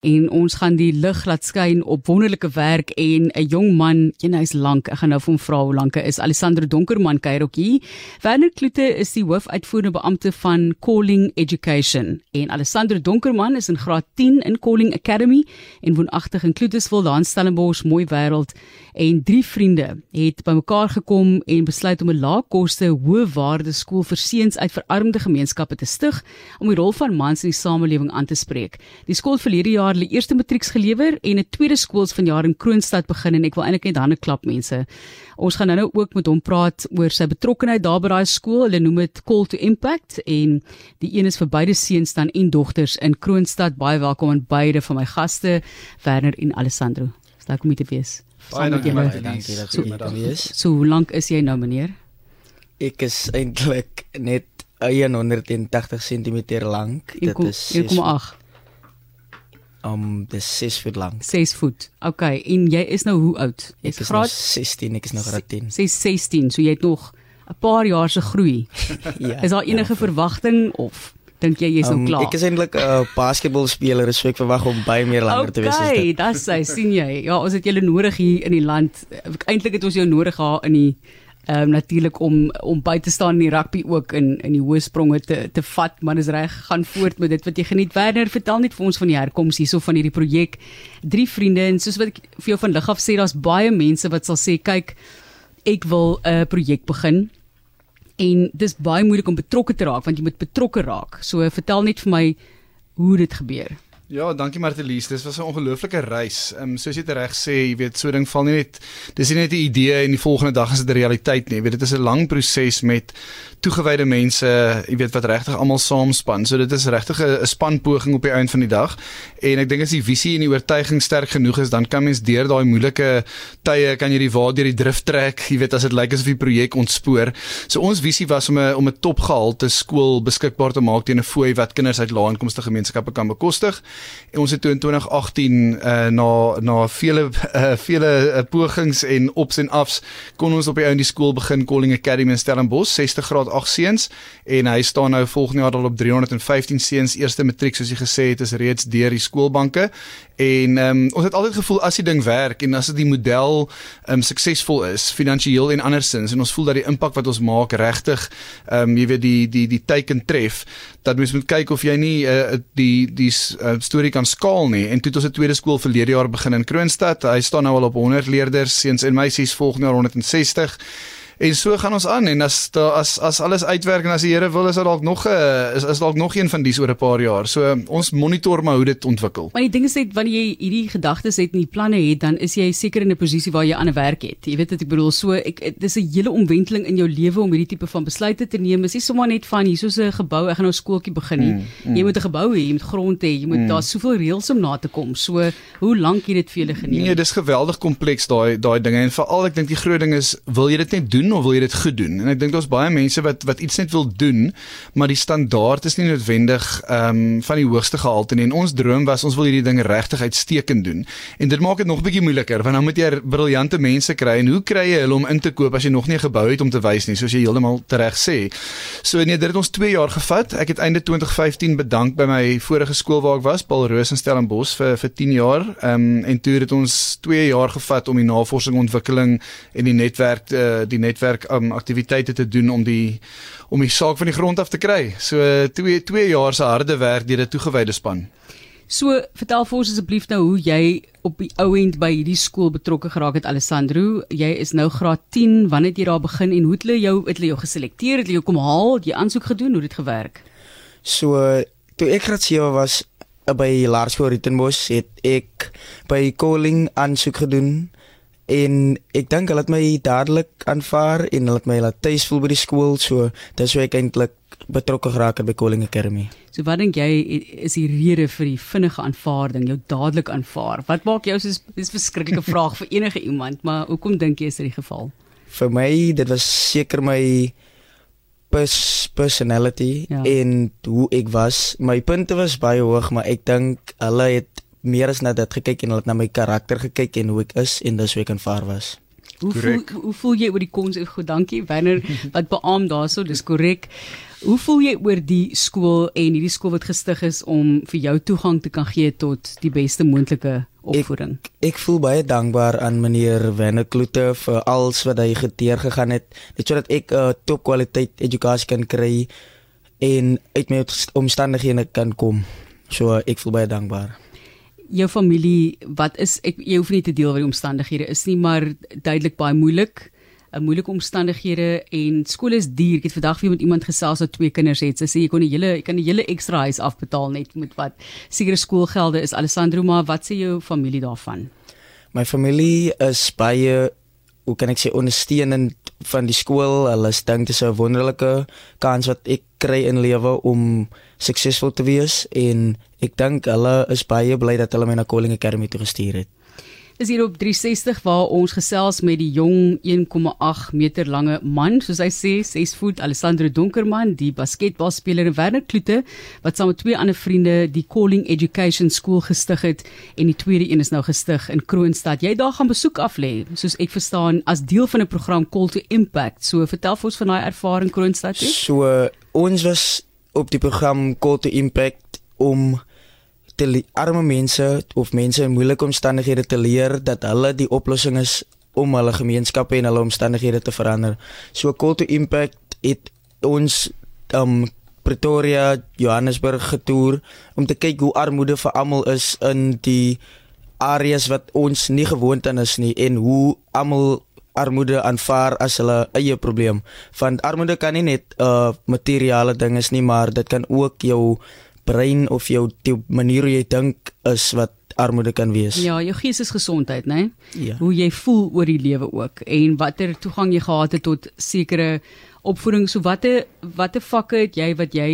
en ons gaan die lig laat skyn op wonderlike werk en 'n jong man, een hy's lank. Ek gaan nou vir hom vra hoe lank hy is. Alessandro Donkerman kuier ook hier. Werner Kloete is die hoofuitvoerende beampte van Calling Education en Alessandro Donkerman is in graad 10 in Calling Academy en woonagtig in Kloetesville, daar in Stellenbosch, mooi wêreld. En drie vriende het bymekaar gekom en besluit om 'n laagkoste, hoë-waarde skool vir seuns uit verarmde gemeenskappe te stig om die rol van mans in die samelewing aan te spreek. Die skool verlede jaar hulle eerste matrieks gelewer en 'n tweede skools vanjaar in Kroonstad begin en ek wil eintlik net hande klap mense. Ons gaan nou-nou ook met hom praat oor sy betrokkeheid daar by daai skool. Hulle noem dit Call to Impact en die een is vir beide seuns dan en dogters in Kroonstad. Baie welkom aan beide van my gaste, Werner en Alessandro. Sterk om te wees. Baie dankie, Baie dankie dat So- jy daar is. So hoe lank is jy nou meneer? Ek is eintlik net 180 cm lank. Dit is 1,8, um dis 6 voet lank. 6 voet. Okay, en jy is nou hoe oud? Jy's is nou 16, ek is nou graad 10. 6 16, so jy het nog 'n paar jaar se groei. Ja. Is daar enige verwagting of dink jy jy's nou Um, klaar? ek is eintlik 'n uh, basketbalspeler, so ek verwag om baie meer langer te wees as Okay, dit. dis hy, sien jy. Ja, ons het julle nodig hier in die land. Eintlik het ons jou nodig gehad in die ehm um, natuurlik om om by te staan in die rugby ook in in die hoë spronge te te vat, maar dis reg, gaan voort met dit wat jy geniet. Werner, vertel net vir ons van die herkoms hierso van hierdie projek. Drie vriende en soos wat ek vir jou van lig af sê, daar's baie mense wat sal sê, kyk, ek wil 'n projek begin. En dis baie moeilik om betrokke te raak want jy moet betrokke raak. So vertel net vir my hoe dit gebeur. Ja, dankie Martelies. Dis was 'n ongelooflike reis. Ehm um, soos jy dit reg sê, jy weet, so ding val nie net dis nie net 'n idee en die volgende dag is dit 'n realiteit nie. Jy weet, dit is 'n lang proses met toegewyde mense, jy weet wat regtig almal saamspan. So dit is regtig 'n spanpoging op die einde van die dag. En ek dink as die visie en die oortuiging sterk genoeg is, dan kan mens deur daai moeilike tye kan jy die waar deur die drif trek. Jy weet as dit lyk asof die projek ontspoor. So ons visie was om 'n om 'n topgehalte skool beskikbaar te maak teen 'n fooi wat kinders uit lae-inkomste gemeenskappe kan bekostig. En ons het toe in 2018 uh, na na vele uh, vele uh, pogings en ops en afs kon ons op die ou in die skool begin Calling Academy in Stellenbosch 60 graad 8 seuns en hy staan nou volgende jaar al op 315 seuns eerste matriek soos jy gesê het is reeds deur die skoolbanke. En um, ons het altyd gevoel as die ding werk en as dit die model um, suksesvol is finansiëel en andersins en ons voel dat die impak wat ons maak regtig um, jy weet die die die teiken tref dat mens moet kyk of jy nie uh, die die uh, storie kan skaal nie. En toe het ons 'n tweede skool verlede jaar begin in Kroonstad. Hy staan nou al op 100 leerders seuns en meisies volgende jaar 160 En so gaan ons aan en as daar as as alles uitwerk en as die Here wil is daar dalk nog 'n uh, is is dalk nog een van dies oor 'n paar jaar. So ons monitor maar hoe dit ontwikkel. Maar die ding is net wanneer jy hierdie gedagtes het en die planne het, dan is jy seker in 'n posisie waar jy aan 'n werk het. Jy weet wat ek bedoel. So ek dis 'n hele omwenteling in jou lewe om hierdie tipe van besluite te neem. Dis nie sommer net van hier soos 'n gebou, ek gaan nou skooltjie begin nie. Mm, mm. Jy moet 'n gebou hê, jy moet grond hê, jy moet mm. daar soveel reëls om na te kom. So hoe lank het dit vir julle geneem? Nee, dis geweldig kompleks daai daai dinge en veral ek dink die groot ding is wil jy dit net doen of wil jy dit goed doen? En ek dink daar's baie mense wat wat iets net wil doen, maar die standaard is nie noodwendig ehm um, van die hoogste gehalte nie. En ons droom was ons wil hierdie ding regtig uitstekend doen. En dit maak dit nog bietjie moeiliker want dan moet jy briljante mense kry en hoe kry jy hulle om in te koop as jy nog nie 'n gebou het om te wys nie, soos jy heeltemal reg sê. So nee, dit het ons 2 jaar gevat. Ek het einde 2015 bedank by my vorige skool waar ek was, Paul Roos in Stellenbosch vir vir 10 jaar. Ehm um, en toe het ons 2 jaar gevat om die navorsing, ontwikkeling en die netwerk uh, die netwerk um, aktiwiteite te doen om die om die saak van die grond af te kry. So 2 2 jaar se harde werk deur 'n toegewyde span. So vertel vir ons asseblief nou hoe jy op die ou end by hierdie skool betrokke geraak het Alessandro. Jy is nou graad 10. Wanneer het jy daar begin en hoe het hulle jou het hulle jou geselekteer? Het hulle jou kom haal? Het jy aansoek gedoen? Hoe het dit gewerk? So toe ek graad 7 was uh, by Laerskool Ritenbos het ek by Calling aansoek gedoen en ek dink hulle het my dadelik aanvaar en hulle het my laat tuis voel by die skool so dis hoe ek eintlik betrokke geraak het by Calling Academy. So wat dink jy is die rede vir die vinnige aanvaarding, jou dadelik aanvaar? Wat maak jou soos dis 'n verskriklike vraag vir enige iemand, maar hoekom dink jy is dit die geval? Vir my dit was seker my pers personality ja. en hoe ek was. My punte was baie hoog, maar ek dink hulle het meer as net dit gekyk en hulle het na my karakter gekyk en hoe ek is en dis hoe ek aanvaar was. Hoe voel, hoe voel jy oor die konsep? Goed, dankie Werner wat beamoen daarso, dis korrek. Hoe voel jy oor die skool en hierdie skool wat gestig is om vir jou toegang te kan gee tot die beste moontlike opvoeding? Ek, ek voel baie dankbaar aan meneer Werner Kloete vir alles wat hy geteer gegaan het, net sodat ek 'n uh, topkwaliteit edukasie kan kry en uit my omstandighede kan kom. So ek voel baie dankbaar jou familie wat is ek jy hoef nie te deel wat die omstandighede is nie maar duidelik baie moeilik 'n uh, moeilike omstandighede en skool is duur. Ek het vandag weer met iemand gesels wat twee kinders het. Sy sê jy kon die hele jy kan die hele ekstra huis afbetaal net met wat sekere skoolgelde is. Alessandro maar wat sê jou familie daarvan? My familie is baie hoe kan ek sê ondersteunend van die skool. Hulle dink dit is 'n wonderlike kans wat ek kry in lewe om suksesvol te wees en ek dink hulle is baie bly dat hulle my na Calling Academy toe gestuur het. Dis hier op 360 waar ons gesels met die jong 1,8 meter lange man, soos hy sê, 6 voet Alessandro Donkerman, die basketbalspeler in Werner Kloete wat saam met twee ander vriende die Calling Education School gestig het en die tweede een is nou gestig in Kroonstad. Jy daar gaan besoek af lê, soos ek verstaan, as deel van 'n program Call to Impact. So vertel vir ons van daai ervaring Kroonstad. So ons was op die program Call to Impact om te arme mense of mense in moeilike omstandighede te leer dat hulle die oplossing is om hulle gemeenskappe en hulle omstandighede te verander. So Call to Impact het ons um Pretoria, Johannesburg getoer om te kyk hoe armoede vir almal is in die areas wat ons nie gewoond aan is nie en hoe almal armoede aanvaar as hulle eie probleem. Want armoede kan nie net 'n uh, materiële ding is nie, maar dit kan ook jou brein of jou die manier hoe jy dink is wat armoede kan wees. Ja, jou geestesgesondheid, né? Ja. Hoe jy voel oor die lewe ook en watter toegang jy gehad het tot sekere opvoeding. So watter watter vakke het jy wat jy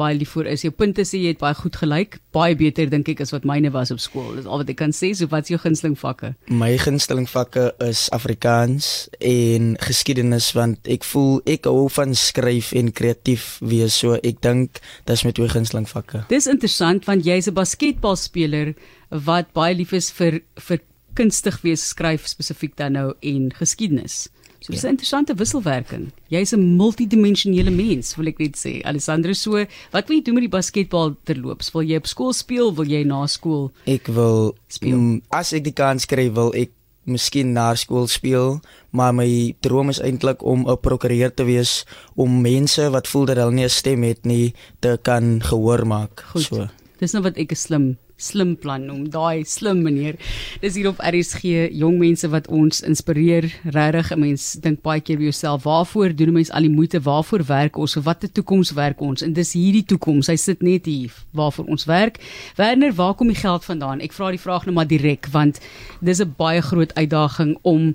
baie lief vir is. Jou punte sê jy het baie goed gelyk, baie beter dink ek as wat myne was op skool. Dis al wat ek kan sê. So wat is jou gunsteling vakke? My gunsteling vakke is Afrikaans en geskiedenis want ek voel ek hou van skryf en kreatief wees. So ek dink dis my twee gunsteling vakke. Dis interessant want jy's 'n basketbalspeler wat baie lief is vir vir kunstig wees, skryf spesifiek dan nou en geskiedenis. So dis 'n ja. interessante wisselwerking. Jy's 'n multidimensionele mens, wil ek net sê. Alessandro, so wat wil jy doen met die basketbal terloops? Wil jy op skool speel? Wil jy na skool? Ek wil speel. Mm, as ek die kans kry, wil ek miskien na skool speel, maar my droom is eintlik om 'n prokureur te wees om mense wat voel dat hulle nie 'n stem het nie te kan gehoor maak. Goed. So. Dis nou wat ek 'n slim slim plan noem. Daai slim meneer. Dis hier op RSG jong mense wat ons inspireer. Regtig, 'n mens dink baie keer by jouself, waarvoor doen 'n mens al die moeite? Waarvoor werk ons? Vir watter toekoms werk ons? En dis hierdie toekoms. Hy sit net hier waarvoor ons werk. Werner, waar kom die geld vandaan? Ek vra die vraag nou maar direk want dis 'n baie groot uitdaging om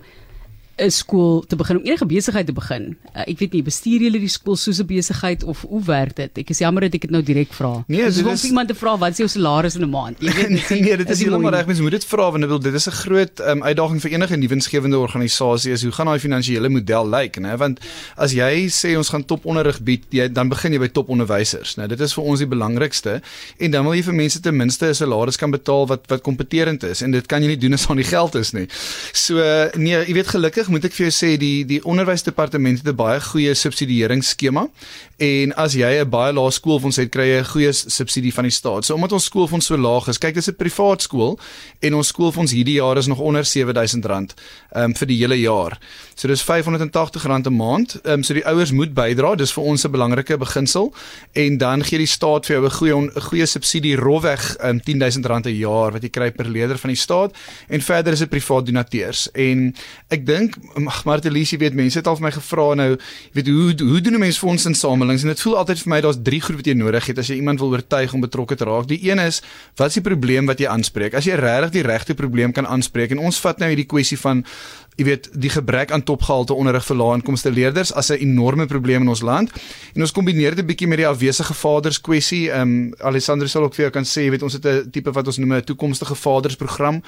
'n skool te begin om enige besigheid te begin. Uh, ek weet nie bestuur julle die skool soos 'n besigheid of hoe werk dit? Ek is jammer dat ek dit nou direk vra. Nee, dit is om iemand te vra wat is jou salaris in 'n maand? Jy weet nee, nee, dit is heeltemal reg. Mens moet dit vra want dit is 'n groot um, uitdaging vir enige nuwensgewende organisasie is hoe gaan daai finansiële model lyk, né? Want as jy sê ons gaan toponderrig bied, jy dan begin jy by toponderwysers, né? Dit is vir ons die belangrikste en dan wil jy vir mense ten minste 'n salaris kan betaal wat wat kompeterend is en dit kan jy nie doen as aan die geld is nie. So nee, jy weet gelukkig moet ek vir jou sê die die onderwysdepartement het 'n baie goeie subsidieringsskema en as jy 'n baie lae skoolfonds het, kry jy 'n goeie subsidie van die staat. So omdat ons skoolfonds so laag is, kyk dis 'n privaat skool en ons skoolfonds hierdie jaar is nog onder R7000 um, ehm, vir die hele jaar. So dis R580 'n maand. Um, so die ouers moet bydra, dis vir ons 'n belangrike beginsel en dan gee die staat vir jou 'n goeie 'n goeie subsidie rofweg um, R10000 'n jaar wat jy kry per leerder van die staat en verder is dit privaat donateurs. En ek dink Martelisie weet mense het al vir my gevra nou, weet hoe hoe doen 'n mens fondsinsamelings en dit voel altyd vir my daar's drie groepe wat jy nodig het as jy iemand wil oortuig om betrokke te raak. Die een is wat is die probleem wat jy aanspreek? As jy regtig die regte probleem kan aanspreek en ons vat nou hierdie kwessie van jy weet die gebrek aan topgehalte onderrig vir lae inkomste leerders as 'n enorme probleem in ons land. En ons kombineer dit 'n bietjie met die afwesige vaders kwessie. Ehm um, Alessandro sal ook vir jou kan sê, jy weet ons het 'n tipe wat ons noem 'n toekomstige vadersprogram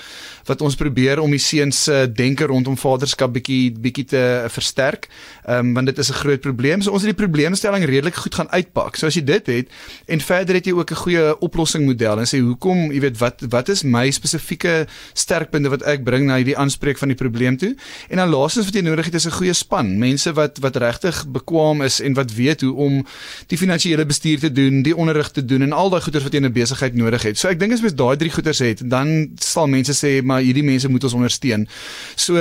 wat ons probeer om die seuns se denke rondom vaderskap bietjie bietjie te versterk. Ehm um, want dit is 'n groot probleem. So ons het die probleemstelling redelik goed gaan uitpak. So as jy dit het en verder het jy ook 'n goeie oplossing model en sê hoekom, jy weet wat wat is my spesifieke sterkpunte wat ek bring na hierdie aanspreek van die probleem toe? En dan laastens wat jy nodig het is 'n goeie span, mense wat wat regtig bekwam is en wat weet hoe om die finansiële bestuur te doen, die onderrig te doen en al daai goeders wat jy in 'n besigheid nodig het. So ek dink as mens daai drie goeders het, dan sal mense sê maar hierdie mense moet ons ondersteun. So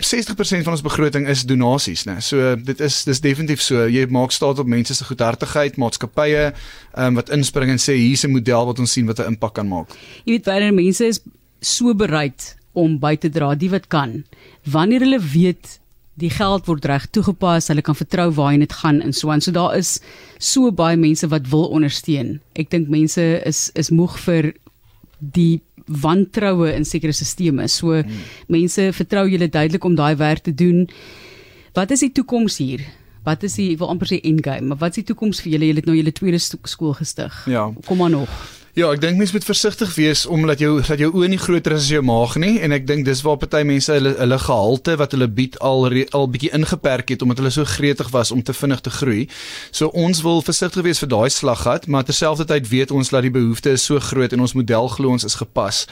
60% van ons begroting is donasies, né? So dit is dis definitief so. Jy maak staat op mense se goedhartigheid, maatskappye um, wat inspring en sê hier's 'n model wat ons sien wat 'n impak kan maak. Jy weet baie mense is so bereid om by te dra, die wat kan. Wanneer hulle weet die geld word reg toegepas, hulle kan vertrou waarheen dit gaan en so aan. So daar is so baie mense wat wil ondersteun. Ek dink mense is is moeg vir die wantroue in sekere stelsels. So hmm. mense vertrou julle duidelik om daai werk te doen. Wat is die toekoms hier? Wat is die ek wil amper sê endgame, maar wat is die toekoms vir julle? Julle het nou julle tweede skool gestig. Ja. Kom maar nog. Ja, ek dink mens moet versigtig wees omdat jou dat jou oë nie groter is as jou maag nie en ek dink dis waar party mense hulle hulle gehalte wat hulle bied al al bietjie ingeperk het omdat hulle so gretig was om te vinnig te groei. So ons wil versigtig wees vir daai slaggat, maar terselfdertyd weet ons dat die behoefte is so groot en ons model glo ons is gepas.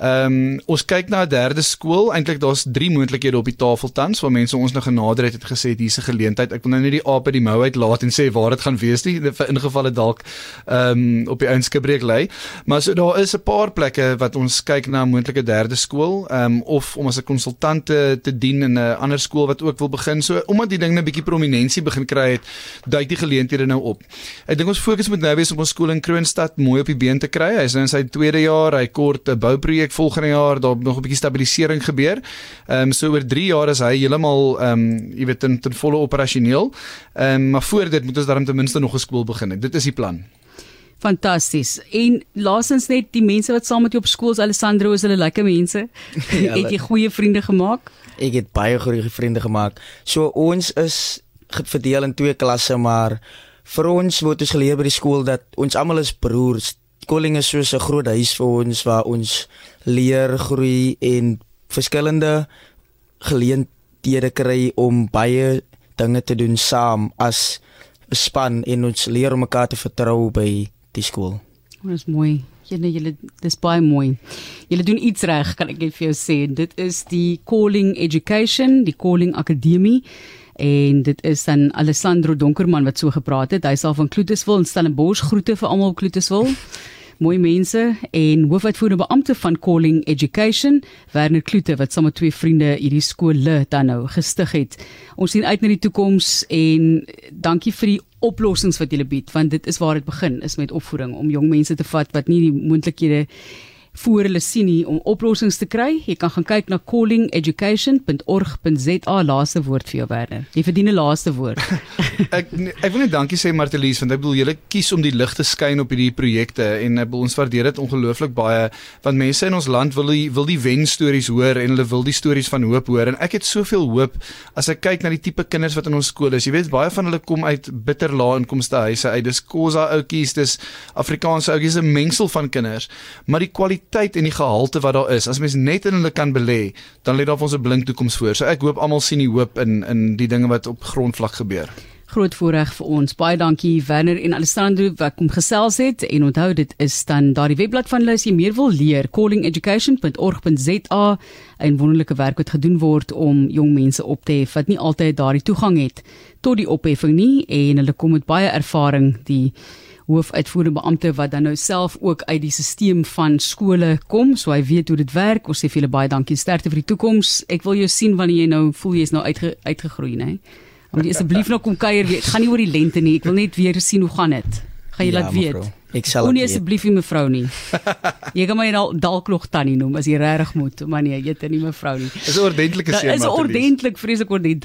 Ehm um, ons kyk na 'n derde skool. Eintlik daar's drie moontlikhede op die tafel tans waar mense ons nou genader het het gesê hier's 'n geleentheid. Ek wil nou nie die aap uit die mou uit laat en sê waar dit gaan wees nie vir ingevalle dalk ehm um, op die eienskapbreek lê. Maar so daar is 'n paar plekke wat ons kyk na 'n moontlike derde skool, ehm um, of om as 'n konsultant te, te dien in 'n ander skool wat ook wil begin. So omdat die ding nou 'n bietjie prominensie begin kry het, duik die geleenthede nou op. Ek dink ons fokus moet nou wees op ons skool in Kroonstad mooi op die been te kry. Hy is nou in sy tweede jaar, hy kort 'n bouprojek volgende jaar, daar nog 'n bietjie stabilisering gebeur. Ehm um, so oor 3 jaar is hy heeltemal ehm um, jy weet ten, ten volle operasioneel. Ehm um, maar voor dit moet ons daarom ten minste nog 'n skool begin. Dit is die plan. Fantasties. En laasens net die mense wat saam met jou op skool is, Alessandro, is hulle lekker mense? Ja, het jy goeie vriende gemaak? Ek het baie goeie vriende gemaak. So ons is verdeel in twee klasse, maar vir ons word ons geleer by die skool dat ons almal is broers. Koling is soos 'n groot huis vir ons waar ons leer, groei en verskillende geleenthede kry om baie dinge te doen saam as 'n span en ons leer om mekaar te vertrou by die skool. Dit is mooi. Julle julle dis baie mooi. Julle doen iets reg, kan ek net vir jou sê. Dit is die Calling Education, die Calling Akademie en dit is dan Alessandro Donkerman wat so gepraat het. Hy is al van Kloetiswil en Stellenbosch groete vir almal op Kloetiswil mooi mense en hoofuitvoerende beampte van Calling Education, Werner Kloete wat saam met twee vriende hierdie skole dan nou gestig het. Ons sien uit na die toekoms en dankie vir die oplossings wat julle bied want dit is waar dit begin is met opvoeding om jong mense te vat wat nie die moontlikhede voor hulle sien nie om oplossings te kry. Jy kan gaan kyk na callingeducation.org.za laaste woord vir jou Werner. Jy verdien 'n laaste woord. ek ek wil net dankie sê Martelies want ek bedoel julle kies om die lig te skyn op hierdie projekte en ek bedoel ons waardeer dit ongelooflik baie want mense in ons land wil die wil die wen stories hoor en hulle wil die stories van hoop hoor en ek het soveel hoop as ek kyk na die tipe kinders wat in ons skole is. Jy weet baie van hulle kom uit bitter lae inkomste huise uit. Dis Khoza ouetjies, dis Afrikaanse ouetjies, 'n mengsel van kinders. Maar die kwaliteit kwaliteit en die gehalte wat daar is. As mens net in hulle kan belê, dan lê daar vir ons 'n blink toekoms voor. So ek hoop almal sien die hoop in in die dinge wat op grondvlak gebeur. Groot voorreg vir ons. Baie dankie Werner en Alessandro wat kom gesels het en onthou dit is dan daardie webblad van hulle as jy meer wil leer callingeducation.org.za 'n wonderlike werk wat gedoen word om jong mense op te hef wat nie altyd daardie toegang het tot die opheffing nie en hulle kom met baie ervaring die hoofuitvoerende beampte wat dan nou self ook uit die stelsel van skole kom, so hy weet hoe dit werk. Ons sê vir julle baie dankie sterkte vir die toekoms. Ek wil jou sien wanneer jy nou voel jy's nou uitge, uitgegroei, né? Om jy asseblief nou kom kuier weer. Gaan nie oor die lente nie. Ek wil net weer sien hoe gaan dit. Gaan jy ja, laat weet? Mevrou. Ek sal nie asseblief nie mevrou nie. Jy kan my dalk nog tannie noem as jy regtig moet, maar nee, jy het nie mevrou nie. Dis 'n ordentlike seun maar. Dis ordentlik, vreeslik ordentlik.